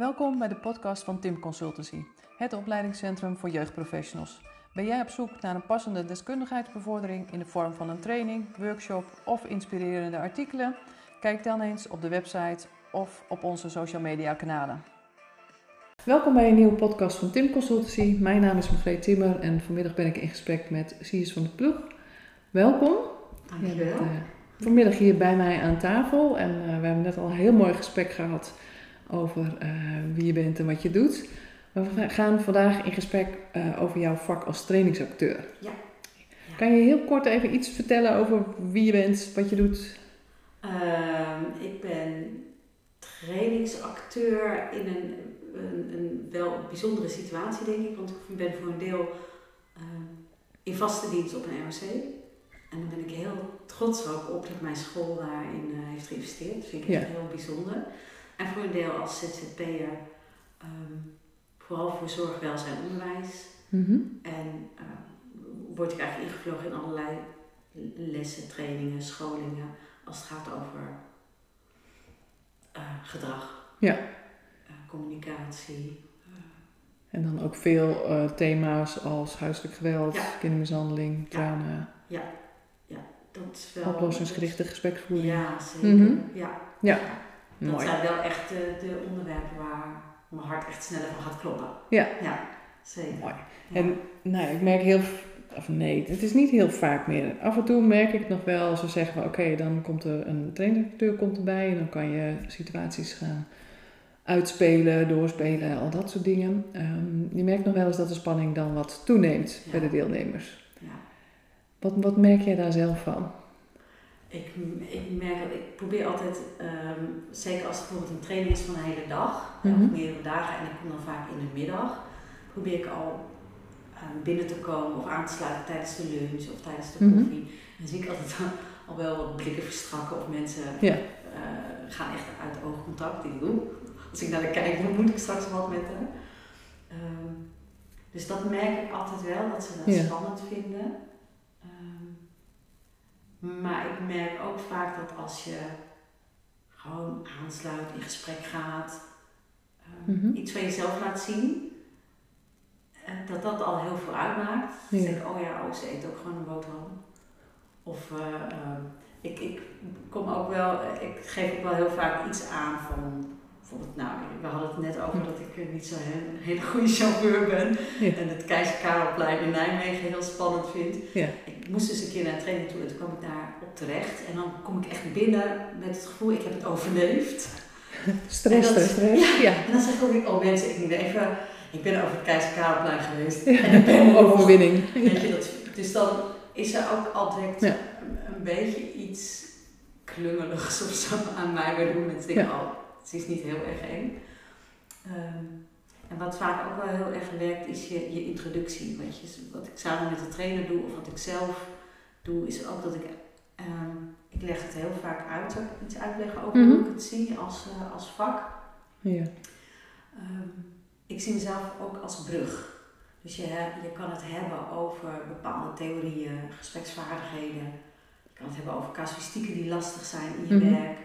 Welkom bij de podcast van Tim Consultancy, het opleidingscentrum voor jeugdprofessionals. Ben jij op zoek naar een passende deskundigheidsbevordering in de vorm van een training, workshop of inspirerende artikelen? Kijk dan eens op de website of op onze social media kanalen. Welkom bij een nieuwe podcast van Tim Consultancy. Mijn naam is Margreet Timmer en vanmiddag ben ik in gesprek met Sies van de Ploeg. Welkom. Dankjewel. Je bent, eh, vanmiddag hier bij mij aan tafel en eh, we hebben net al een heel mooi gesprek gehad over eh, wie je bent en wat je doet. Maar we gaan vandaag in gesprek eh, over jouw vak als trainingsacteur. Ja. Kan je heel kort even iets vertellen over wie je bent, wat je doet? Ehm, ik ben trainingsacteur in een, een, een wel bijzondere situatie, denk ik. Want ik ben voor een deel ehm, in vaste dienst op een ROC. En daar ben ik heel trots ook op dat mijn school daarin eh, heeft geïnvesteerd. Dat vind ik echt Ja. heel bijzonder. En voor een deel als ZZP'er, ehm vooral voor zorg, welzijn, onderwijs. Mhm. En eh, word ik eigenlijk ingevlogen in allerlei lessen, trainingen, scholingen als het gaat over eh, gedrag, Ja. eh, communicatie. En dan ook veel eh, thema's als huiselijk geweld, Ja. kindermishandeling, trauma, Dat is wel. oplossingsgerichte gespreksvoering. Ja, zeker. Mhm. Ja. Ja. Dat Mooi. zijn wel echt de, de onderwerpen waar mijn hart echt sneller van gaat kloppen. Ja. Ja, zeker. Mooi. Ja. En nou, ik merk heel, of nee, het is niet heel vaak meer. Af en toe merk ik nog wel, we zeggen van oké, dan komt er een traineracteur komt erbij en dan kan je situaties gaan uitspelen, doorspelen, al dat soort dingen. Ehm, je merkt nog wel eens dat de spanning dan wat toeneemt Ja. bij de deelnemers. Ja. Wat, wat merk jij daar zelf van? Ik, ik merk dat ik probeer altijd, ehm, zeker als het bijvoorbeeld een training is van een hele dag, Mhm. of meerdere dagen, en ik kom dan vaak in de middag, probeer ik al ehm, binnen te komen of aan te sluiten tijdens de lunch of tijdens de Mhm. koffie. En dan zie ik altijd al wel wat blikken verstrakken of mensen eh, gaan echt uit oogcontact. Die doen. Als ik naar de kijk, moet ik straks wat met hem. Ehm, dus dat merk ik altijd wel, dat ze dat spannend vinden. Maar ik merk ook vaak dat als je gewoon aansluit, in gesprek gaat, ehm, Mhm. iets van jezelf laat zien, eh, dat dat al heel veel uitmaakt. Ja. Denk ik, oh ja, oh, ze eet ook gewoon een boterham. Of eh, ehm, ik, ik kom ook wel, ik geef ook wel heel vaak iets aan van, bijvoorbeeld, nou, we hadden het net over dat ik eh, niet zo'n hele, hele goede chauffeur ben. Ja. En het Keizer Karelplein in Nijmegen heel spannend vind. Ja. Ik moest dus een keer naar een training toe en toen kwam ik daar op terecht. En dan kom ik echt binnen met het gevoel, ik heb het overleefd. Stress, En dat- stress. Ja. En dan zeg ik ook, oh mensen, ik moet even, ik ben over het Keizer Karelplein geweest. En ik ben er. Overwinning. Weet je, dat, dus dan is er ook al Ja. een, een beetje iets klungeligs of zo aan mij, waardoor mensen denken, oh, het is niet heel erg eng. Ehm, en wat vaak ook wel heel erg werkt, is je, je introductie. Weet je, wat ik samen met de trainer doe, of wat ik zelf doe, is ook dat ik, ehm, ik leg het heel vaak uit, ik iets uitleggen over Mhm. hoe ik het zie als, eh, als vak. Ja. Ehm, ik zie mezelf ook als brug. Dus je, je kan het hebben over bepaalde theorieën, gespreksvaardigheden. Je kan het hebben over casuïstieken die lastig zijn in je Mhm. werk.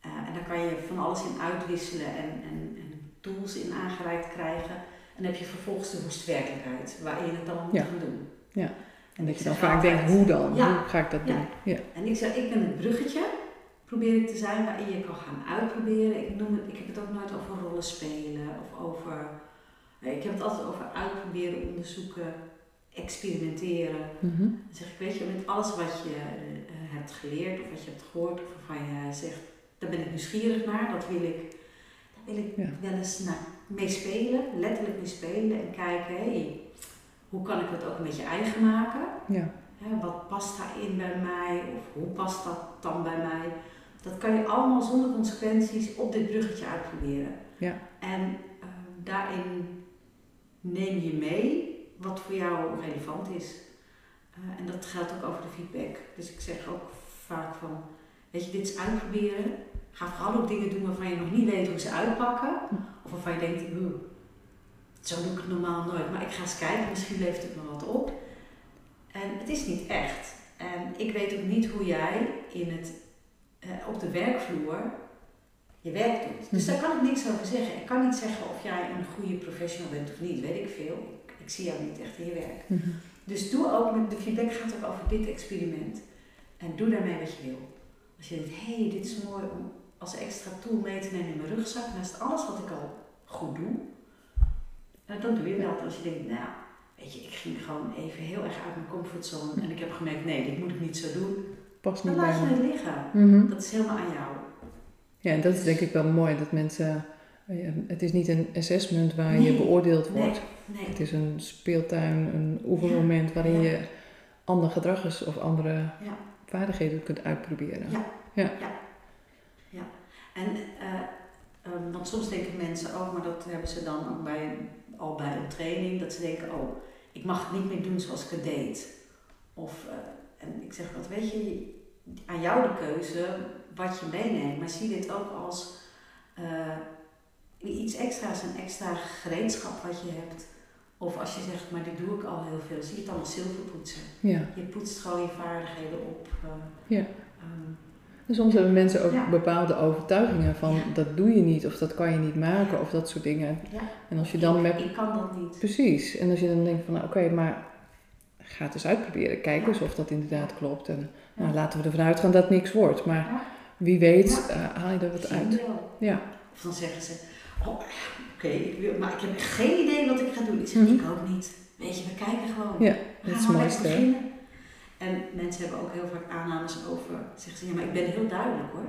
Eh, en daar kan je van alles in uitwisselen en, en, en tools in aangereikt krijgen. En dan heb je vervolgens de woestwerkelijkheid, waarin je het dan moet Ja. gaan doen. Ja. En dat je dan vaak denkt, hoe dan? Ja. Hoe ga ik dat Ja. doen? Ja. En ik zeg, ik ben het bruggetje, probeer ik te zijn, waarin je kan gaan uitproberen. Ik, noem het, ik heb het ook nooit over rollen spelen of over. nee, Ik heb het altijd over uitproberen, onderzoeken, experimenteren. Mhm. Dan zeg ik, weet je, met alles wat je eh, hebt geleerd of wat je hebt gehoord of waarvan je zegt, daar ben ik nieuwsgierig naar, dat wil ik, daar wil ik Ja. wel eens naar mee spelen, letterlijk mee spelen en kijken, hé, hey, hoe kan ik dat ook een beetje eigen maken? Ja. Wat past daarin bij mij? Of hoe past dat dan bij mij? Dat kan je allemaal zonder consequenties op dit bruggetje uitproberen. Ja. En ehm, daarin neem je mee wat voor jou relevant is. Eh, en dat geldt ook over de feedback. Dus ik zeg ook vaak van, weet je, dit is uitproberen. Ga vooral ook dingen doen waarvan je nog niet weet hoe ze uitpakken. Hm. Of waarvan je denkt, "Oeh, zo doe ik het normaal nooit. Maar ik ga eens kijken, misschien levert het me wat op. En het is niet echt. En ik weet ook niet hoe jij in het, eh, op de werkvloer je werk doet. Dus Mhm. daar kan ik niks over zeggen. Ik kan niet zeggen of jij een goede professional bent of niet, weet ik veel. Ik, ik zie jou niet echt in je werk. Mhm. Dus doe ook met de feedback gaat ook over dit experiment. En doe daarmee wat je wil. Als je denkt, hé, hey, dit is mooi om als extra tool mee te nemen in mijn rugzak, naast alles wat ik al goed doe, eh, dan doe je dat. Als je denkt, nou, weet je, ik ging gewoon even heel erg uit mijn comfortzone en ik heb gemerkt, nee, dit moet ik niet zo doen. Dan niet laat bij je het liggen. Mhm. Dat is helemaal aan jou. Ja, en dat is denk ik wel mooi, dat mensen... eh, Het is niet een assessment waar je Nee. beoordeeld Nee, wordt. nee. Het is een speeltuin, een oefenmoment waarin Ja. je ander gedrag is of andere Ja. vaardigheden kunt uitproberen. Ja. En, eh, ehm, want soms denken mensen ook, maar dat hebben ze dan ook bij, al bij een training, dat ze denken, oh, ik mag het niet meer doen zoals ik het deed. Of, eh, en ik zeg wat, weet je, aan jou de keuze wat je meeneemt, maar zie dit ook als eh, iets extra's, een extra gereedschap wat je hebt. Of als je zegt, maar dit doe ik al heel veel, zie je het dan als zilverpoetsen. Ja. Je poetst gewoon je vaardigheden op. Ja. ehm, soms hebben mensen ook Ja. bepaalde overtuigingen van Ja. dat doe je niet of dat kan je niet maken of dat soort dingen. ja. En als je dan met... Ik kan dat niet. Precies. En als je dan denkt van nou, oké, maar ga het eens uitproberen. Kijk eens of dat inderdaad klopt. En nou, laten we ervan uitgaan dat niks wordt. Maar wie weet eh, haal je er wat uit. Ja. Of dan zeggen ze, oh, oké, maar ik heb geen idee wat ik ga doen. Ik zeg, Mhm. ik ook niet. Weet je, we kijken gewoon. Ja, dat is het mooiste. En mensen hebben ook heel vaak aannames over, zeggen ze, ja, maar ik ben heel duidelijk hoor.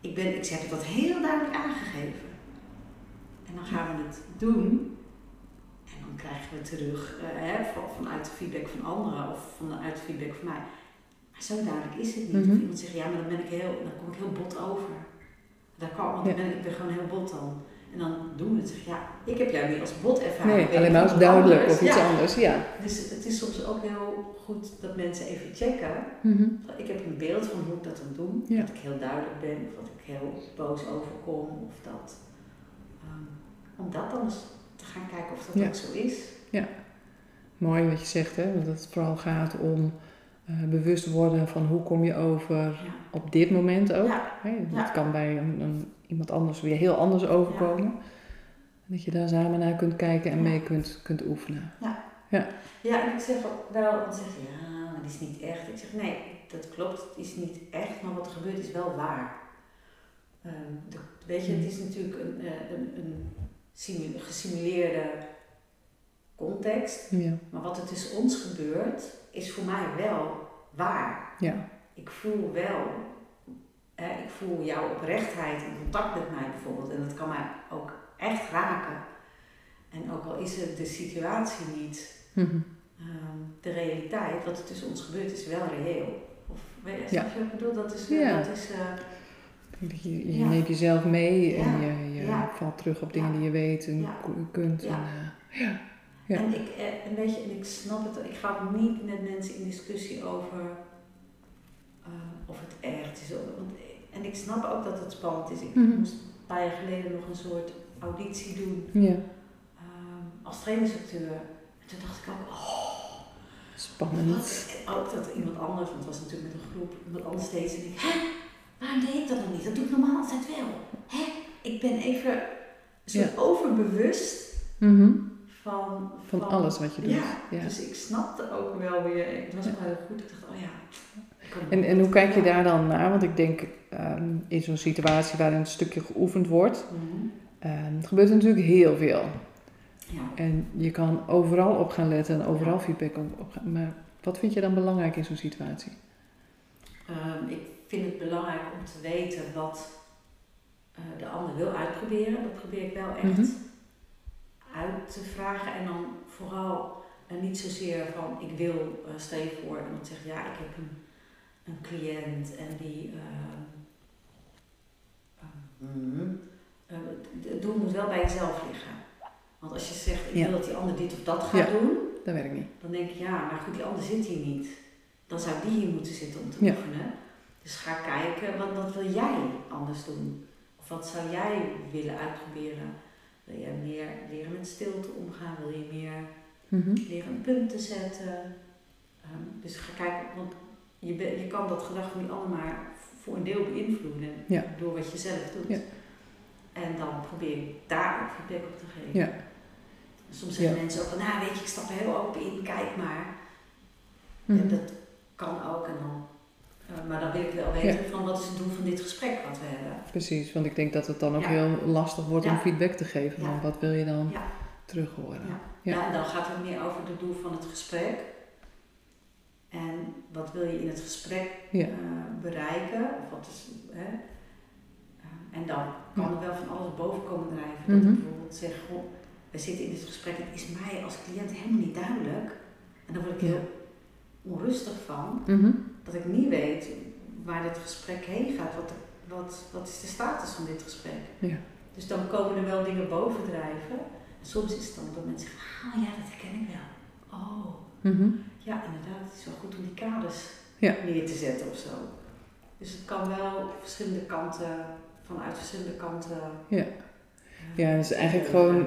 Ik, ben, ik heb dat heel duidelijk aangegeven. En dan gaan we het doen. En dan krijgen we terug, eh, hè, van, vanuit de feedback van anderen of vanuit de feedback van mij. Maar zo duidelijk is het niet. Of iemand zegt, ja, maar dan, ben ik heel, dan kom ik heel bot over. Dat kan, want Ja. ik, ben, ik ben gewoon heel bot dan. En dan doen we het. Ja, ik heb jou niet als bot ervaren. Nee, alleen maar als duidelijk anders. of iets Ja. anders. Ja. Dus het is soms ook heel goed dat mensen even checken. Mhm. Ik heb een beeld van hoe ik dat dan doe. Ja. Dat ik heel duidelijk ben, of dat ik heel boos overkom, of dat. ehm, om dat dan eens te gaan kijken of dat Ja. ook zo is. Mooi wat je zegt, hè? Want dat het vooral gaat om eh, bewust worden van hoe kom je over Ja. op dit moment ook. Ja. Hè? Dat Ja. kan bij een, een- iemand anders weer heel anders overkomen. Dat je daar samen naar kunt kijken en Ja. mee kunt, kunt oefenen. Ja, en ik zeg wel, dan zeg ja, maar die is niet echt. Ik zeg, nee, dat klopt, het is niet echt, maar wat er gebeurt is wel waar. Ehm, de- weet je, het is natuurlijk een, eh, een, een simu- gesimuleerde context, Ja. maar wat er tussen ons gebeurt, is voor mij wel waar. Ja. Ik voel wel, hè, ik voel jouw oprechtheid in contact met mij bijvoorbeeld, en dat kan mij ook echt raken. En ook al is het de situatie niet Mhm. Ehm, de realiteit, wat er tussen ons gebeurt, is wel reëel. Of weet je, Ja. wat ik bedoel? Dat is, Ja. dat is eh, Je, je Ja. neemt jezelf mee en je, je valt terug op dingen die je weet en kunt. Ja. En, eh, ja. Ja. En ik, eh, en weet je, en ik snap het, ik ga ook niet met mensen in discussie over eh, of het echt is. Want, en ik snap ook dat het spannend is. Ik Mhm. moest een paar jaar geleden nog een soort auditie doen ja, ehm, als trainingsacteur. En toen dacht ik ook, oh, spannend. Wat? Ook dat iemand anders, want het was natuurlijk met een groep, iemand anders steeds. En ik, hè, waarom deed ik dat dan niet? Dat doe ik normaal altijd wel. Hè? Ik ben even soort overbewust Mhm. van, Van alles wat je doet. Ja, Ja. dus ik snapte ook wel weer, het was wel heel goed. Ik dacht, oh ja. En, en hoe kijk je daar dan naar? Want ik denk ehm, in zo'n situatie waarin een stukje geoefend wordt, Mhm. ehm, er gebeurt natuurlijk heel veel. Ja. En je kan overal op gaan letten en overal feedback op, gaan. Maar wat vind je dan belangrijk in zo'n situatie? Ehm, ik vind het belangrijk om te weten wat eh, de ander wil uitproberen. Dat probeer ik wel echt Mhm. uit te vragen. En dan vooral eh, niet zozeer van ik wil, uh, stel je voor, iemand zegt ja, ik heb een, een cliënt en die. ehm, ehm, eh, het doel moet wel bij jezelf liggen. Want als je zegt ik Ja. wil dat die ander dit of dat gaat Ja. doen, Dat werkt niet. dan denk ik, ja, maar goed, die ander zit hier niet. Dan zou die hier moeten zitten om te Ja. oefenen. Dus ga kijken, wat, wat wil jij anders doen? Of wat zou jij willen uitproberen? Wil jij meer leren met stilte omgaan? Wil je meer Mhm. leren een punt te zetten? Ehm, dus ga kijken, want je, kan dat gedrag van die ander maar voor een deel beïnvloeden Ja. door wat je zelf doet. Ja. En dan probeer ik daar ook feedback op te geven. Ja. Soms zeggen mensen ook van, nou weet je, ik stap er heel open in, kijk maar. Mhm. Dat kan ook en dan. eh, maar dan wil ik wel weten van wat is het doel van dit gesprek wat we hebben. Precies, want ik denk dat het dan ook Ja. heel lastig wordt om feedback te geven. Wat wil je dan terug horen? Ja. Ja. Ja. en dan gaat het meer over het doel van het gesprek. En wat wil je in het gesprek Ja. eh, bereiken? Of wat is, hè? Eh, en dan kan er wel van alles boven komen drijven. Dat Mhm. ik bijvoorbeeld zeg, goh, we zitten in dit gesprek, het is mij als cliënt helemaal niet duidelijk. En dan word ik Ja. heel onrustig van, Mhm. dat ik niet weet waar dit gesprek heen gaat. Wat, wat, wat is de status van dit gesprek? Ja. Dus dan komen er wel dingen boven drijven. En soms is het dan dat mensen zeggen, ah ja, dat herken ik wel. Oh, Mhm. Ja, inderdaad, het is wel goed om die kaders Ja. neer te zetten of zo. Dus het kan wel verschillende kanten, vanuit verschillende kanten. Ja. Ja, dus eigenlijk gewoon,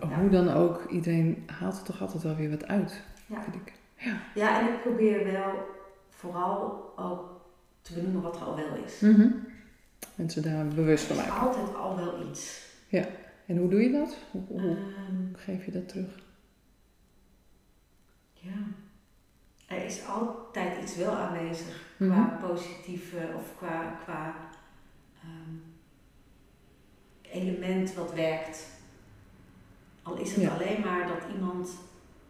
Ja. hoe dan ook, iedereen haalt er toch altijd wel weer wat uit, Ja. vind ik. ja, en ik probeer wel vooral ook te benoemen wat er al wel is. Mhm. Mensen daar bewust Er van is maken. altijd al wel iets. En hoe doe je dat? Hoe, hoe Ehm, geef je dat terug? Er is altijd iets wel aanwezig Mhm. qua positieve of qua, qua ehm, element wat werkt. Al is het Ja. alleen maar dat iemand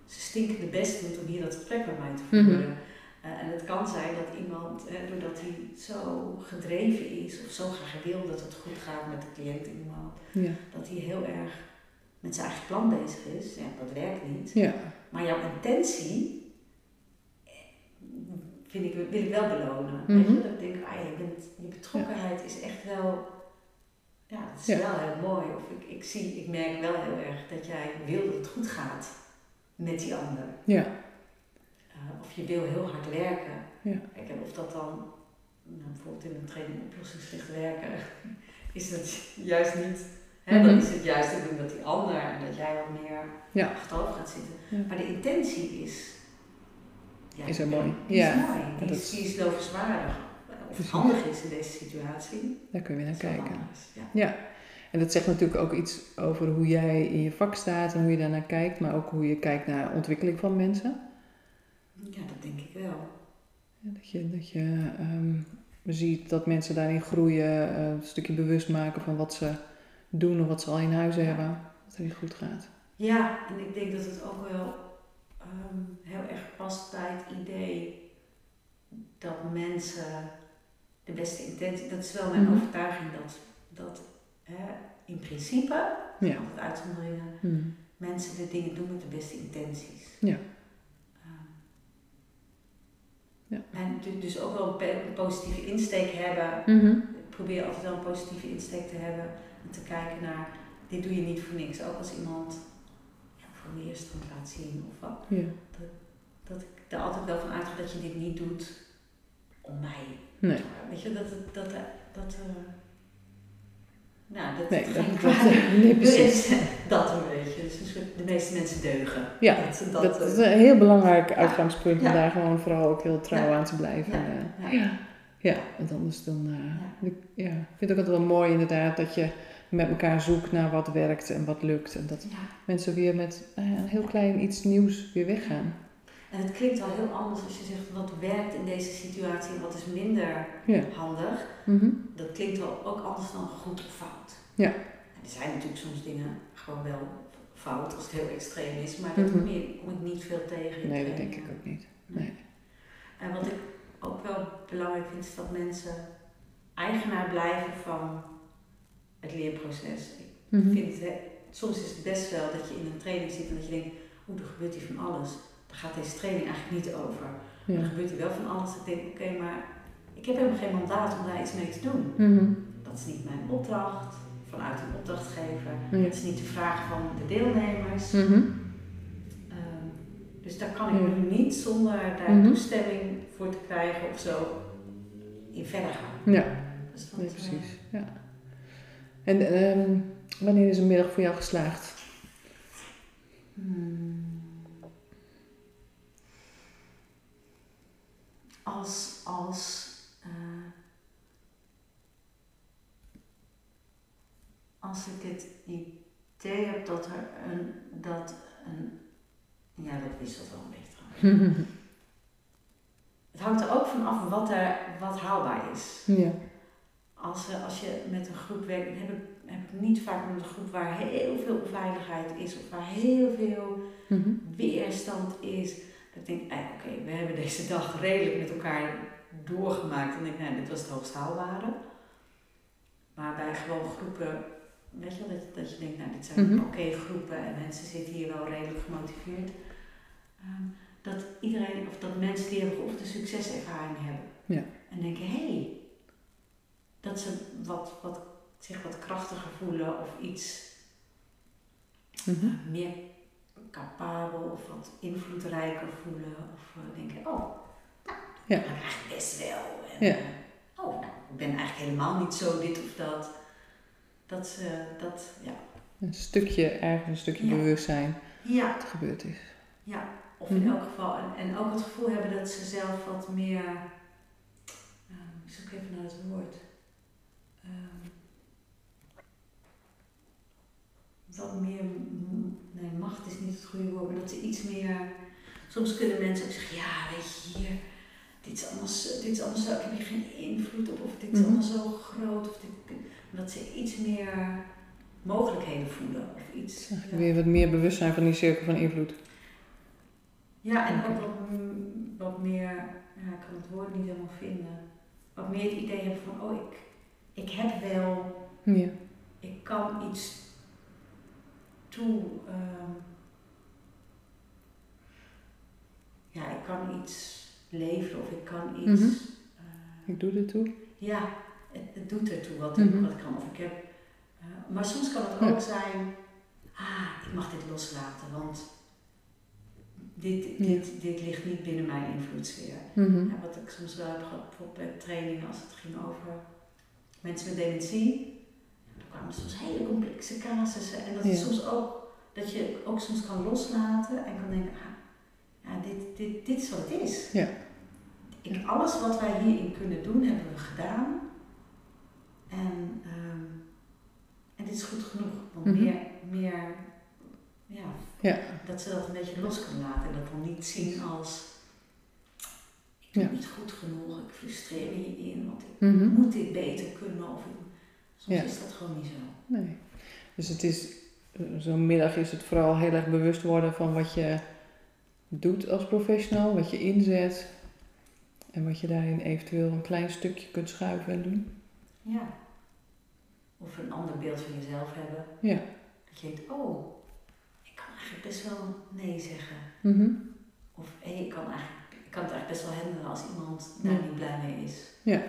zijn stinkende best doet om hier dat gesprek met mij te Mhm. voeren. Eh, en het kan zijn dat iemand, eh, doordat hij zo gedreven is of zo graag wil dat het goed gaat met de cliënt in iemand, Ja. dat hij heel erg met zijn eigen plan bezig is. Ja, dat werkt niet. Ja. Maar jouw intentie vind ik, wil ik wel belonen. Weet je, dat ik denk, ah, je, bent, je betrokkenheid is echt wel, ja, dat is Ja. wel heel mooi. Of ik, ik zie, ik merk wel heel erg dat jij wil dat het goed gaat met die ander. Ja. Eh, of je wil heel hard werken. Ja. Of dat dan, nou, bijvoorbeeld in een training oplossingsgericht werken, is het juist niet. Hè, Mhm. Dan is het juist te doen dat die ander en dat jij wat meer Ja. achterover gaat zitten. Maar de intentie is. Ja, Is er mooi. Ja. is mooi. Die, dat is, die is lovenswaardig. Of Precies. handig is in deze situatie. Daar kun je naar kijken. anders, Ja. En dat zegt natuurlijk ook iets over hoe jij in je vak staat en hoe je daarnaar kijkt, maar ook hoe je kijkt naar ontwikkeling van mensen. ja, dat denk ik wel. Dat je, dat je ehm, ziet dat mensen daarin groeien, eh, een stukje bewust maken van wat ze doen of wat ze al in huis hebben, dat het niet goed gaat. Ja, en ik denk dat het ook wel ehm, heel erg past bij het idee dat mensen de beste intentie, dat is wel mijn Mhm. overtuiging, dat, dat hè, in principe, Ja. altijd uitzonderingen, Hm. mensen de dingen doen met de beste intenties. Ja. Ehm, Ja. En du- dus ook wel een positieve insteek hebben. Mhm. Ik probeer altijd wel een positieve insteek te hebben en te kijken naar, dit doe je niet voor niks. Ook als iemand voor me eerst het laat zien of wat. Ja. Dat ik er altijd wel van uitga dat je dit niet doet om mij. Nee. Weet je, dat het, dat, er- dat, eh nou, dat Nee, het dat, geen dat, kwaad nee, precies. is. Dat een beetje. Dus de meeste mensen deugen. Ja, dat, dat, Dat eh, is een heel belangrijk uitgangspunt om daar gewoon vooral ook heel trouw Ja. aan te blijven. Ja. Eh, Ja. ja. ja, want anders dan... eh, Ja. ik- ja. ik vind het ook altijd wel mooi inderdaad dat je met elkaar zoekt naar wat werkt en wat lukt. En dat ja. mensen weer met eh, een heel klein iets nieuws weer weggaan. En het klinkt wel heel anders als je zegt wat werkt in deze situatie en wat is minder Ja. handig. Mhm. Dat klinkt wel ook anders dan goed of fout. Ja. En er zijn natuurlijk soms dingen gewoon wel fout als het heel extreem is, maar dat Mhm. kom, ik niet veel tegen. Nee, dat denk ik ook niet. Nee. En wat ik ook wel belangrijk vind, is dat mensen eigenaar blijven van het leerproces. Ik Mhm. vind het, soms is het best wel dat je in een training zit en dat je denkt, oeh, er gebeurt hier van alles. Daar gaat deze training eigenlijk niet over. Ja. Er gebeurt hier wel van alles. Ik denk, oké, maar ik heb helemaal geen mandaat om daar iets mee te doen. Mhm. Dat is niet mijn opdracht vanuit een opdrachtgever. Ja. Dat is niet de vraag van de deelnemers. Mhm. Ehm, dus daar kan ik nu niet zonder daar toestemming voor te krijgen of zo in verder gaan. Ja, Dus dat, nee, eh, precies. Ja. En ehm, wanneer is een middag voor jou geslaagd? Hmm. Als, als, eh, als ik het idee heb dat er een, dat een, ja dat wisselt wel een beetje het hangt er ook van af wat, er, wat haalbaar is. Ja. Als, eh, als je met een groep werkt, heb ik, heb ik niet vaak met een groep waar heel veel onveiligheid is of waar heel veel Mhm. weerstand is. Dat ik denk, eh, oké, we hebben deze dag redelijk met elkaar doorgemaakt. En ik denk, nou, dit was het hoogst haalbare. Maar bij gewoon groepen, weet je wel, dat, dat je denkt, nou, dit zijn Mhm. oké groepen en mensen zitten hier wel redelijk gemotiveerd. Ehm, dat iedereen, of dat mensen die hebben geoefend, een succeservaring hebben. Ja. En denken, hé, hey, dat ze wat, wat, zich wat krachtiger voelen of iets Mhm. eh, meer capabel of wat invloedrijker voelen. Of eh, denken, oh, nou, Ja. ik eigenlijk best wel. En, Ja. eh, oh, nou, ik ben eigenlijk helemaal niet zo dit of dat. Dat ze, dat, ja. Een stukje, ergens een stukje Ja. bewustzijn Ja, wat er gebeurd is. ja. Of in Mhm. elk geval, en, en ook het gevoel hebben dat ze zelf wat meer, uh, ik zoek even naar het woord. Ehm, wat meer, nee, macht is niet het goede woord, maar dat ze iets meer. Soms kunnen mensen ook zeggen: Ja, weet je, hier, dit is allemaal zo, dit is allemaal zo ik heb hier geen invloed op, of dit is Mhm. allemaal zo groot. Of dit, dat ze iets meer mogelijkheden voelen, of iets. Ja. Weer wat meer bewustzijn van die cirkel van invloed. Ja, en ook wat, wat meer, ja, ik kan het woord niet helemaal vinden. Wat meer het idee hebben van: Oh, ik, ik heb wel Ja. ik kan iets toe. ehm, ja, ik kan iets leveren of ik kan iets. Mhm. eh, Ik doe dit toe. ja, het, het doet ertoe wat, ik, wat ik kan. Of ik heb, eh, maar soms kan het Ja. ook zijn. Ah, ik mag dit loslaten, want dit, Ja. dit, dit ligt niet binnen mijn invloedssfeer. Mhm. Ja, wat ik soms wel heb gehad bij trainingen als het ging over mensen met dementie. Er kwamen soms hele complexe casussen. En dat is Ja. soms ook, dat je ook soms kan loslaten en kan denken, ah, ja, dit, dit, dit is wat het is. Ja. Ik, alles wat wij hierin kunnen doen, hebben we gedaan. En, ehm, en dit is goed genoeg. Want Mhm. meer, meer ja, Ja. dat ze dat een beetje los kunnen laten. En dat dan niet zien als ik Ja. ben niet goed genoeg, ik frustreer me hierin, want ik Mhm. moet dit beter kunnen. Of soms Ja. is dat gewoon niet zo. Nee. Dus het is, eh, zo'n middag is het vooral heel erg bewust worden van wat je doet als professional, wat je inzet en wat je daarin eventueel een klein stukje kunt schuiven en doen. Ja. Of een ander beeld van jezelf hebben. Ja. Dat je denkt, oh, ik kan eigenlijk best wel nee zeggen. Mhm. Of hé, ik, kan eigenlijk, kan het eigenlijk best wel handelen als iemand daar Ja. niet blij mee is. Ja.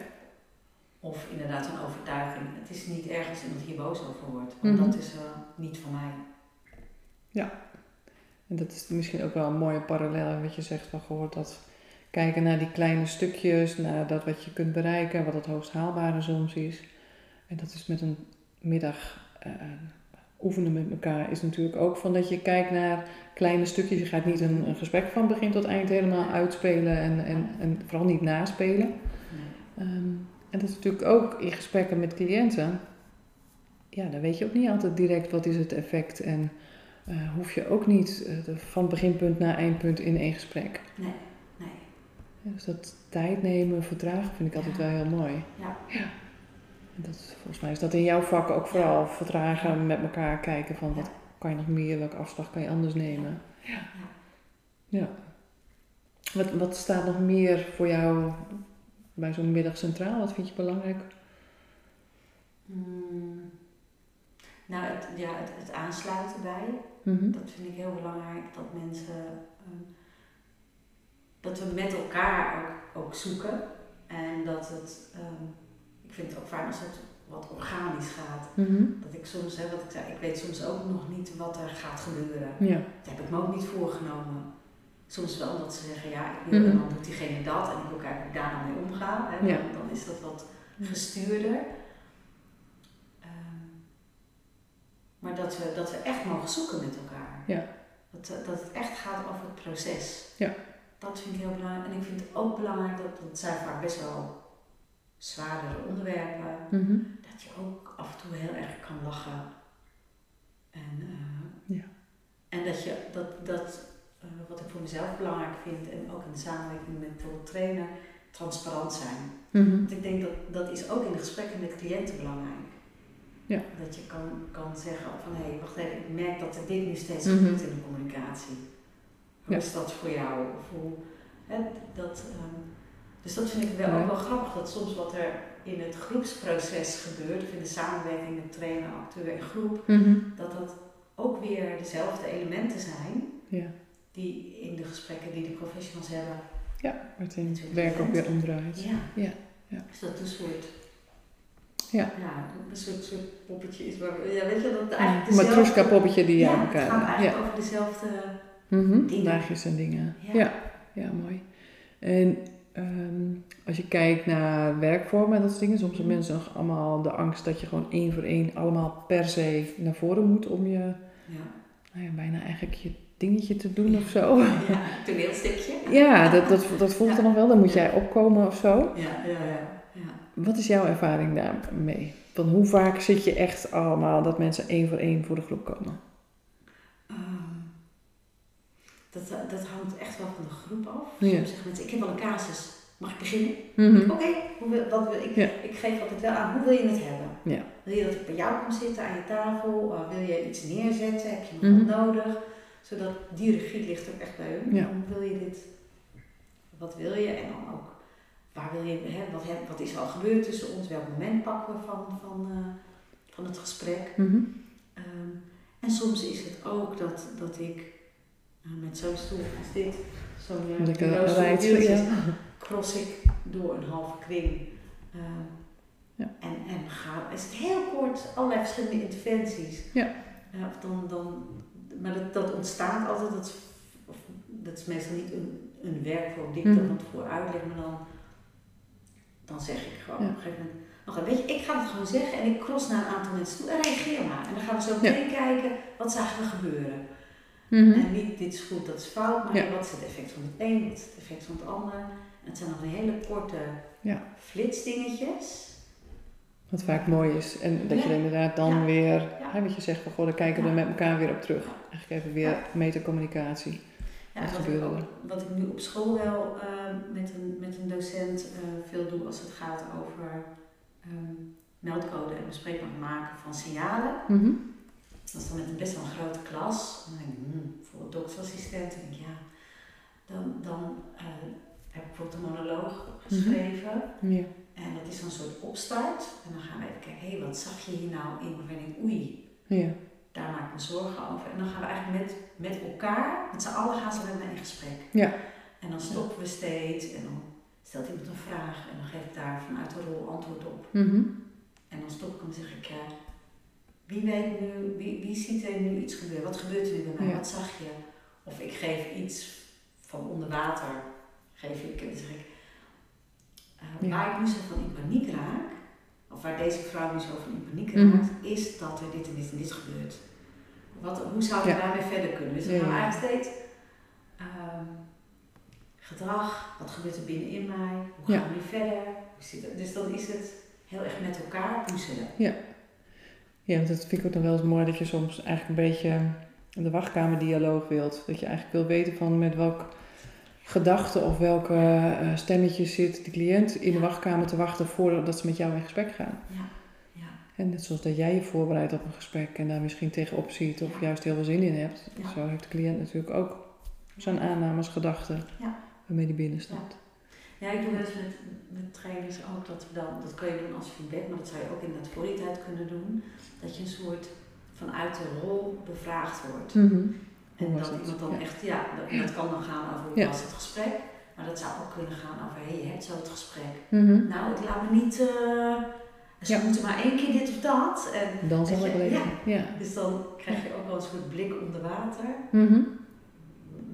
Of inderdaad een overtuiging. Het is niet erg als iemand hier boos over wordt. Want Mhm. dat is eh, niet van mij. En dat is misschien ook wel een mooie parallel wat je zegt van gehoord dat kijken naar die kleine stukjes, naar dat wat je kunt bereiken, wat het hoogst haalbare soms is. En dat is met een middag eh, oefenen met elkaar is natuurlijk ook van dat je kijkt naar kleine stukjes. Je gaat niet een, een gesprek van begin tot eind helemaal uitspelen en, en, en vooral niet naspelen. Nee. Ehm, en dat is natuurlijk ook in gesprekken met cliënten. Ja, dan weet je ook niet altijd direct wat is het effect. En eh, hoef je ook niet eh, de- van beginpunt naar eindpunt in één gesprek. Nee, nee. Ja, dus dat tijd nemen, vertragen vind ik altijd Ja. wel heel mooi. Ja. En dat, volgens mij is dat in jouw vak ook vooral vertragen, met elkaar kijken van wat kan je nog meer, welke afslag kan je anders nemen. Ja. Ja. Wat, wat staat nog meer voor jou bij zo'n middag centraal? Wat vind je belangrijk? Mm. Nou, het, ja, het, het aansluiten bij. Mhm. Dat vind ik heel belangrijk. Dat mensen. ehm, dat we met elkaar ook, ook zoeken. En dat het. ehm, vind het ook fijn als het wat organisch gaat. Mhm. Dat ik soms, hè, wat ik zei, ik weet soms ook nog niet wat er gaat gebeuren. Ja. Dat heb ik me ook niet voorgenomen. Soms wel dat ze zeggen, ja, ik wil, Mhm. en dan doet diegene dat en ik wil kijken hoe ik daar dan mee omga. Hè. Ja. Dan, dan is dat wat gestuurder. Ehm, maar dat we, dat we echt mogen zoeken met elkaar. Ja. Dat, eh, dat het echt gaat over het proces. Ja. Dat vind ik heel belangrijk. En ik vind het ook belangrijk dat het zijn vaak best wel zwaardere onderwerpen. Mhm. Dat je ook af en toe heel erg kan lachen. En, eh, Ja. en dat je, dat, dat eh, wat ik voor mezelf belangrijk vind, en ook in de samenwerking met bijvoorbeeld trainer, transparant zijn. Mhm. Want ik denk dat dat is ook in de gesprekken met cliënten belangrijk. Ja. Dat je kan, kan zeggen van hé, hey, wacht even, ik merk dat er dit nu steeds Mhm. gebeurt in de communicatie. Hoe Ja. is dat voor jou? Of hoe, hè, dat, ehm, dus dat vind ik wel ook wel grappig, dat soms wat er in het groepsproces gebeurt, of in de samenwerking met trainer, acteur en groep, Mhm. dat dat ook weer dezelfde elementen zijn Ja. die in de gesprekken die de professionals hebben. ja, waar het in werk ook weer omdraait. Ja. Ja, ja. Dus dat een soort, Ja. ja, een soort, soort poppetje is waar, ja, weet je, dat het eigenlijk dezelfde... matroeska poppetje die ja, aan het elkaar... gaat ja. eigenlijk over dezelfde... Mhm, Dingen. Laagjes en dingen. Ja. Ja, ja, mooi. En ehm, als je kijkt naar werkvormen en dat soort dingen, soms hebben Mhm. mensen nog allemaal de angst dat je gewoon één voor één allemaal per se naar voren moet om je, Ja, nou ja, bijna eigenlijk je dingetje te doen of zo. ja toneelstukje. Ja, dat, dat, dat voelt Ja. er nog wel. Dan moet jij opkomen of zo. Ja, ja, ja. ja. Wat is jouw ervaring daarmee? Van hoe vaak zit je echt allemaal dat mensen één voor één voor de groep komen? Ehm, dat, dat hangt echt wel van de groep af. Ja. Zeggen mensen, ik heb wel een casus. Mag ik beginnen? Mhm. Oké, wat wil ik? Ja. Ik geef altijd wel aan, hoe wil je het hebben? Ja. Wil je dat ik bij jou kom zitten aan je tafel? Uh, wil je iets neerzetten? Heb je nog Mhm. wat nodig? Zodat die regie ligt ook echt bij hun. Ja. Hoe wil je dit? Wat wil je? En dan ook, waar wil je, hè, wat, heb- wat is er al gebeurd tussen ons? Welk moment pakken we van, van, eh, van het gesprek? Mhm. Ehm, en soms is het ook dat, dat ik eh, met zo'n stoel als dit, zo'n bureaustoel, wieltjes, ja. cross ik door een halve kring. Ehm, Ja. En, en ga, is het heel kort allerlei verschillende interventies. Ja. Eh, of dan, dan, maar dat, dat ontstaat altijd, dat, is- of, dat is meestal niet een, een werkvorm die ik Mhm. dan van tevoren uitleg, maar dan, dan zeg ik gewoon Ja. op een gegeven moment, weet je, ik ga het gewoon zeggen en ik cross naar een aantal mensen toe en reageer maar. En dan gaan we zo meteen kijken, wat zagen we gebeuren. Mhm. En niet dit is goed, dat is fout, maar Ja. wat is het effect van het een, wat is het effect van het ander. En het zijn nog een hele korte Ja. flitsdingetjes. Wat vaak mooi is. En dat je er inderdaad dan Ja. weer, hè, wat je zegt, van goh, dan kijken we er met elkaar weer op terug. Eigenlijk even weer metacommunicatie. Ja, Wat wat, ik gebeurde ook, wat ik nu op school wel eh, met, een, met een docent eh, veel doe als het gaat over ehm, meldcode en bespreekbaar maken van signalen. Mhm. Dan met een best wel een grote klas. En dan denk ik, hmm, voor een doktersassistent, denk ik, ja, dan, dan eh, heb ik bijvoorbeeld een monoloog geschreven. Ja. En dat is dan een soort opstart. En dan gaan we even kijken, hé, hey, wat zag je hier nou in? Waarvan ik oei, Ja. daar maak ik me zorgen over. En dan gaan we eigenlijk met, met elkaar, met z'n allen gaan ze met mij in gesprek. Ja. En dan stoppen we steeds en dan stelt iemand een vraag en dan geef ik daar vanuit de rol antwoord op. Mhm. En dan stop ik en dan zeg ik, ja, wie weet nu, wie, wie ziet er nu iets gebeuren? Wat gebeurt er nu bij mij? Ja. Wat zag je? Of ik geef iets van onder water, geef ik, zeg ik, eh, Ja. waar ik nu zo van in paniek raak, of waar deze vrouw nu zo van in paniek Mhm. raakt, is dat er dit en dit en dit gebeurt. Wat, hoe zouden we Ja. daarmee verder kunnen? Dus Ja, gaan eigenlijk steeds ehm, gedrag, wat gebeurt er binnenin mij, hoe gaan we nu verder? Dus dan is het heel erg met elkaar puzzelen. Ja, want dat vind ik ook dan wel eens mooi dat je soms eigenlijk een beetje de wachtkamerdialoog wilt. Dat je eigenlijk wil weten van met welk gedachte of welke eh, stemmetje zit de cliënt in de wachtkamer te wachten voordat ze met jou in gesprek gaan. Ja, ja, En net zoals dat jij je voorbereidt op een gesprek en daar misschien tegenop ziet of juist heel veel zin in hebt. Ja. Zo heeft de cliënt natuurlijk ook zijn aannames, gedachten Ja. waarmee die binnen staat. Ja ik doe eens met, met trainers ook dat we dan, dat kan je doen als feedback, maar dat zou je ook inderdaad voor die tijd kunnen doen. Dat je een soort vanuit de rol bevraagd wordt. Mhm. En dat het? iemand dan Ja. echt, ja, dat, dat kan dan gaan over hoe Ja. was het gesprek. Maar dat zou ook kunnen gaan over, hé, hey, je hebt zo het gesprek. Mhm. Nou, ik laat me niet, eh ze Ja. moeten maar één keer dit of dat. En, Dan zal ik je, wel even. ja. Ja. Dus dan krijg je ook wel een soort blik onder water. Mhm.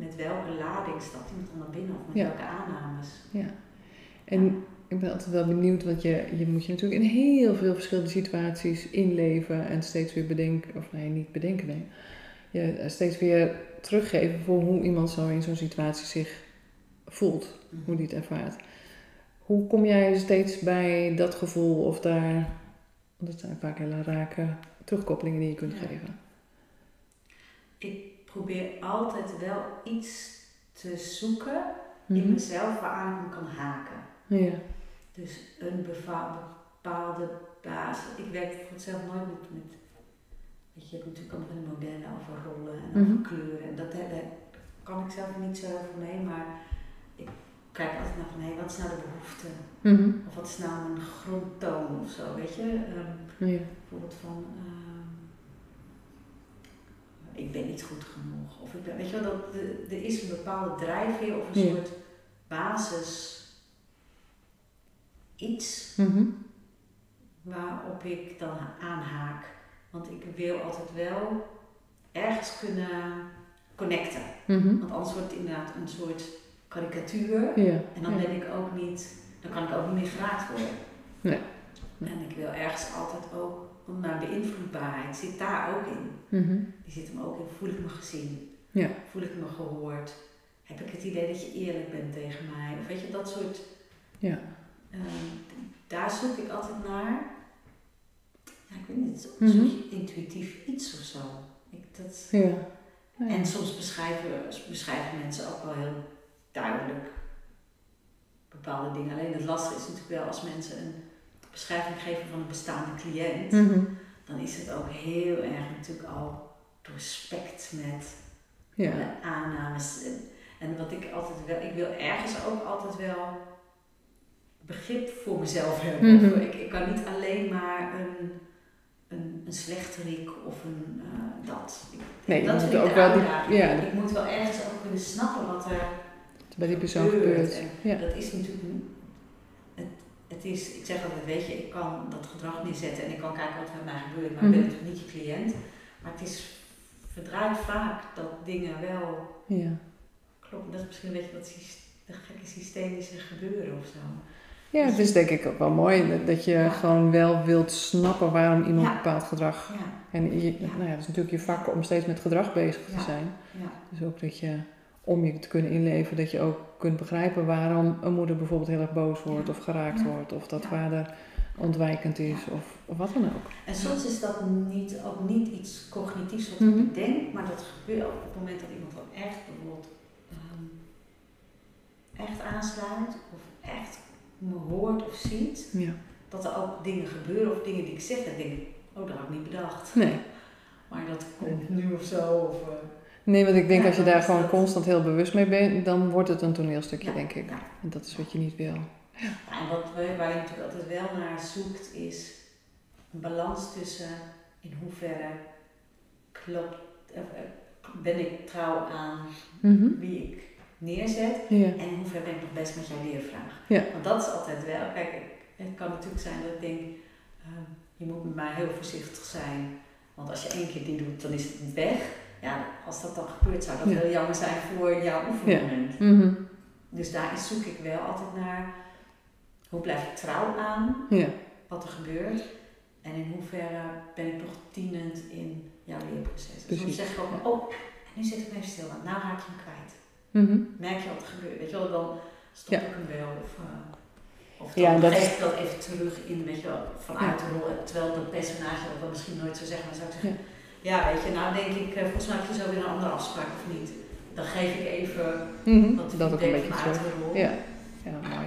Met welke lading stapt iemand dan naar binnen of met Ja. welke aannames. En ik ben altijd wel benieuwd, want je, je moet je natuurlijk in heel veel verschillende situaties inleven en steeds weer bedenken, of nee, niet bedenken, nee. Je steeds weer teruggeven voor hoe iemand zo in zo'n situatie zich voelt, hoe die het ervaart. Hoe kom jij steeds bij dat gevoel of daar Want dat zijn vaak hele rake terugkoppelingen die je kunt Ja. geven. Ik probeer altijd wel iets te zoeken in Mhm. mezelf waaraan ik me kan haken. Ja. Dus een bepaalde basis. Ik werk voor zelf nooit met, met weet je, je hebt natuurlijk allemaal van modellen over rollen en over Mhm. kleuren. En dat, daar kan ik zelf niet zo veel mee, maar ik kijk altijd naar van hé, wat is nou de behoefte? Mhm. Of wat is nou een grondtoon of zo, weet je? Ehm, Ja. bijvoorbeeld van ehm, ik ben niet goed genoeg. Of ik ben, weet je wel, dat, er is een bepaalde drijfveer of een Ja. soort basis iets Mhm. waarop ik dan aanhaak. Want ik wil altijd wel ergens kunnen connecten. Mhm. Want anders wordt het inderdaad een soort karikatuur. Ja. En dan ja. ben ik ook niet, dan kan ik ook niet meer geraakt worden. Nee. Nee. En ik wil ergens altijd ook, want mijn beïnvloedbaarheid zit daar ook in. Mhm. Die zit hem ook in, voel ik me gezien? Ja. Voel ik me gehoord? Heb ik het idee dat je eerlijk bent tegen mij? Of weet je, dat soort, Ja. ehm, daar zoek ik altijd naar. Ja, ik weet niet, Mhm. zoek je intuïtief iets of zo. Ik, dat, Ja. Ja. en soms beschrijven, beschrijven mensen ook wel heel duidelijk bepaalde dingen. Alleen het lastige is natuurlijk wel als mensen een beschrijving geven van een bestaande cliënt, Mhm. dan is het ook heel erg natuurlijk al doorspekt met Ja. de aannames. En, wat ik altijd wel, ik wil ergens ook altijd wel begrip voor mezelf hebben. Mhm. Ik, ik kan niet alleen maar een, een, een slechterik of een eh, dat. Ik, Nee, dat moet ook wel die- ja. Ik moet wel ergens ook kunnen snappen wat er Bij die persoon gebeurt. Ja. Dat is natuurlijk, het, is, ik zeg altijd, weet je, ik kan dat gedrag neerzetten en ik kan kijken wat er met mij gebeurt, maar ik ben Mhm. natuurlijk niet je cliënt. Maar het is verdraait vaak dat dingen wel Ja. kloppen. Dat is misschien een beetje wat de gekke systemische gebeuren of zo. Ja, het is denk ik ook wel mooi dat- je Ja. gewoon wel wilt snappen waarom iemand Ja. bepaald gedrag. Ja, En je, nou ja, dat is natuurlijk je vak om steeds met gedrag bezig te zijn. ja, Dus ook dat je, om je te kunnen inleven, dat je ook kunt begrijpen waarom een moeder bijvoorbeeld heel erg boos wordt of geraakt wordt. Of dat vader ontwijkend is of, of wat dan ook. En soms is dat niet, ook niet iets cognitiefs wat Mhm. ik denk, maar dat gebeurt op het moment dat iemand dan echt bijvoorbeeld ehm, echt aansluit of echt me hoort of ziet, Ja. dat er ook dingen gebeuren of dingen die ik zeg en denk, oh dat had ik niet bedacht. Nee. Maar dat komt nu of zo. Of, eh, nee, want ik denk als je daar gewoon constant heel bewust mee bent, dan wordt het een toneelstukje, denk ik. En dat is wat je niet wil. Ja, En wat, we- waar je natuurlijk altijd wel naar zoekt is een balans tussen in hoeverre klopt, eh, eh, ben ik trouw aan Mhm. wie ik neerzet Ja. en in hoeverre ben ik nog best met jouw leervraag. Ja. Want dat is altijd wel, kijk, het kan natuurlijk zijn dat ik denk, ehm, je moet met mij heel voorzichtig zijn, want als je één keer dit doet, dan is het weg. Ja, als dat dan gebeurt, zou dat Ja. heel jammer zijn voor jouw oefenmoment. Mhm. Dus daar zoek ik wel altijd naar hoe blijf ik trouw aan Ja. wat er gebeurt en in hoeverre ben ik nog dienend in jouw leerproces. Dus soms zeg ik ook, ja. oh, en nu zit ik even stil, want nou raak je hem kwijt. Mhm. Merk je wat er gebeurt? Weet je wel, dan stop Ja. ik hem wel. Of, eh, of Ja, dan en dat geef ik dat even terug in, weet je wel, vanuit de rol. Terwijl dat personage dat misschien nooit zou zeggen, maar zou ik zeggen, ja. weet je, nou denk ik, eh, volgens mij heb je zo weer een andere afspraak of niet. Dan geef ik even Mhm. wat Dat ook een beetje de rol. Ja, ja mooi.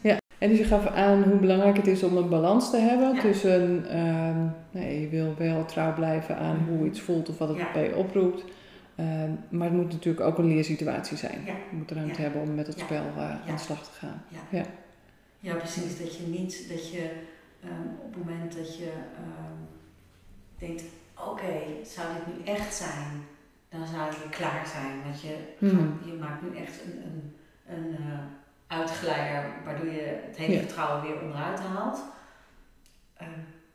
Ja, en dus je gaf aan hoe belangrijk het is om een balans te hebben Ja. tussen, ehm, nee, je wil wel trouw blijven aan hoe iets voelt of wat het Ja. bij je oproept. Ehm, maar het moet natuurlijk ook een leersituatie zijn. Ja. Je moet ruimte hebben om met het spel eh, aan de slag te gaan. Ja. Ja. Precies. Dat je niet, dat je ehm, op het moment dat je denkt, oké, zou dit nu echt zijn? Dan zou het weer klaar zijn. Want je, Mhm. je maakt nu echt een, een, een eh, uitglijder waardoor je het hele Ja. vertrouwen weer onderuit haalt. Ehm,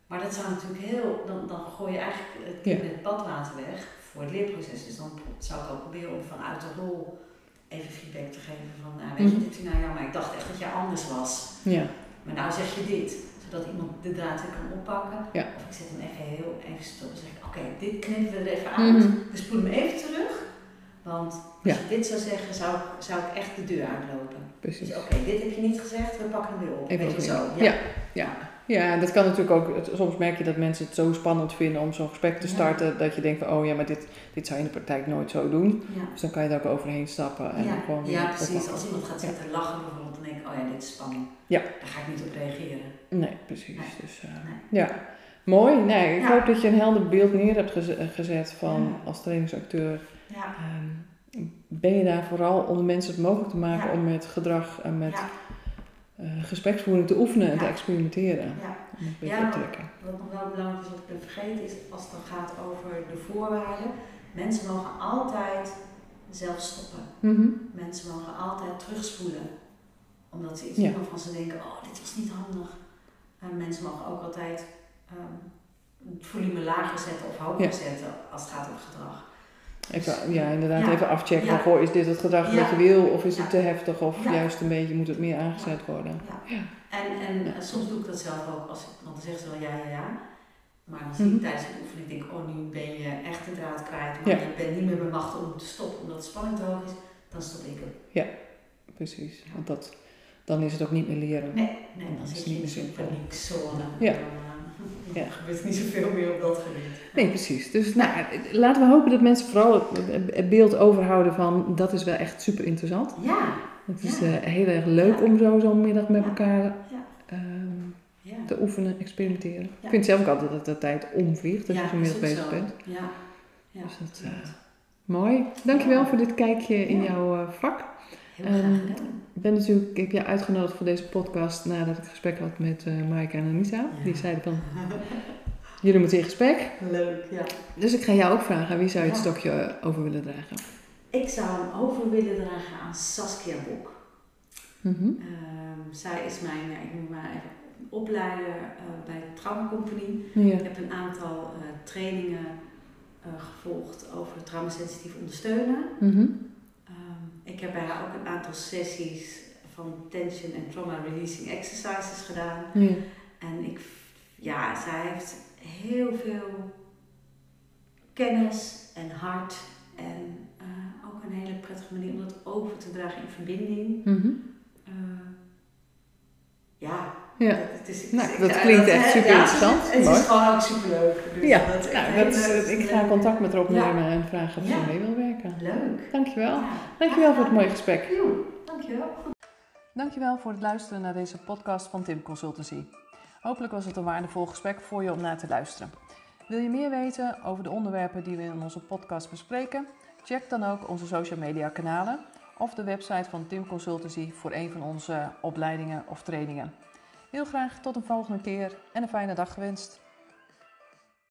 maar dat zou natuurlijk heel, dan, dan gooi je eigenlijk het Ja. het badwater weg voor het leerproces. Dus dan zou ik ook proberen om vanuit de rol even feedback te geven van, nou, weet je, Mhm. dit is nou ja, maar ik dacht echt dat jij anders was. Ja. Maar nou zeg je dit, zodat iemand de draad weer kan oppakken. Ja. Of ik zet hem even heel even stil en zeg ik, oké, dit knippen we er even uit. Mhm. Dus spoel hem even terug. Want als Ja. je dit zou zeggen, zou, ik- zou ik echt de deur uitlopen. Precies. Dus oké, dit heb je niet gezegd, we pakken hem weer op. Even Weet je zo. opnieuw. Ja. Ja. Dat kan natuurlijk ook. Soms merk je dat mensen het zo spannend vinden om zo'n gesprek te starten. Dat je denkt van, oh ja, maar dit, dit zou je in de praktijk nooit zo doen. Ja. Dus dan kan je er ook overheen stappen. En ja, gewoon weer ja, precies. oppakken. Als iemand gaat zitten lachen bijvoorbeeld, dan denk ik, oh ja, dit is spannend. Ja. Daar ga ik niet op reageren. Nee, precies. Nee. Dus, eh, Nee. Ja, mooi. Nee, ik Ja. hoop dat je een helder beeld neer hebt geze- gezet van Ja. als trainingsacteur. Ja. ehm, ben je daar vooral om de mensen het mogelijk te maken Ja. om met gedrag en met Eh, gespreksvoering te oefenen en te experimenteren. ja. Om het een beetje Ja. op te trekken. Wat nog wel belangrijk is, wat ik ben vergeten, is als het dan gaat over de voorwaarden. Mensen mogen altijd zelf stoppen. Mhm. Mensen mogen altijd terugspoelen. Omdat ze iets Ja. waarvan ze denken, oh, dit was niet handig. En mensen mogen ook altijd ehm, het volume lager zetten of hoger Ja. zetten als het gaat over gedrag. Even, ja, inderdaad, Ja. even afchecken. Ja. Goh, is dit het gedrag Ja. wat je wil? Of is Ja. het te heftig? Of Ja. juist een beetje moet het meer aangezet worden? Ja. Ja. En, en Ja. eh, soms doe ik dat zelf ook, als, ik- want dan zeggen ze wel ja, ja, ja. Maar dan zie ik Mhm. tijdens het oefenen, ik denk, oh, nu ben je echt de draad kwijt. Maar Ja. je bent niet meer bemachtigd om te stoppen, omdat de spanning te hoog is. Dan stop ik hem. Precies. Want dat, dan is het ook niet meer leren. Nee, nee Dan dan is het niet meer zinvol. Ja. Ja. Er gebeurt niet zoveel meer op dat gebied. Nee, precies. Dus nou, laten we hopen dat mensen vooral het- beeld overhouden van dat is wel echt super interessant. Ja, Het is Ja. eh, heel erg leuk Ja. om zo zo'n middag met elkaar ehm, ja. te oefenen, experimenteren. Ik vind zelf ook altijd dat de tijd omvliegt als je zo'n middag bezig zo. bent. Ja. ja. Dus dat, eh, Mooi. Dankjewel voor dit kijkje in jouw eh, vak. Heel graag ehm. Ik ben natuurlijk, ik heb je uitgenodigd voor deze podcast nadat ik gesprek had met eh Maaike en Anita. Ja. Die zeiden van, jullie moeten in gesprek. Leuk, ja. Dus ik ga jou ook vragen, wie zou je het stokje over willen dragen? Ik zou hem over willen dragen aan Saskia Bok. Ehm, zij is mijn, ja, ik noem maar even, opleider eh, bij de Trauma Company. Ja. Ik heb een aantal eh, trainingen gevolgd over traumasensitief ondersteunen. Ehm, ik heb bij haar ook een aantal sessies van tension en trauma releasing exercises gedaan. Ja. En ik, ja, zij heeft heel veel kennis en hart en eh, ook een hele prettige manier om dat over te dragen in verbinding. Mhm. Eh, ja, Ja. dat, het is, Nou, ik- dat ja, klinkt echt super interessant. Het Mooi. is gewoon ook superleuk. Dus Ja, dat nou, dat is, hele- ik ga contact met haar opnemen en vragen of ze Ja. mee wil werken. Leuk. Dankjewel. Ja. Dankjewel voor het mooie gesprek. Jo, dankjewel. Dankjewel voor het luisteren naar deze podcast van Tim Consultancy. Hopelijk was het een waardevol gesprek voor je om naar te luisteren. Wil je meer weten over de onderwerpen die we in onze podcast bespreken? Check dan ook onze social media kanalen of de website van Tim Consultancy voor een van onze opleidingen of trainingen. Heel graag tot een volgende keer en een fijne dag gewenst.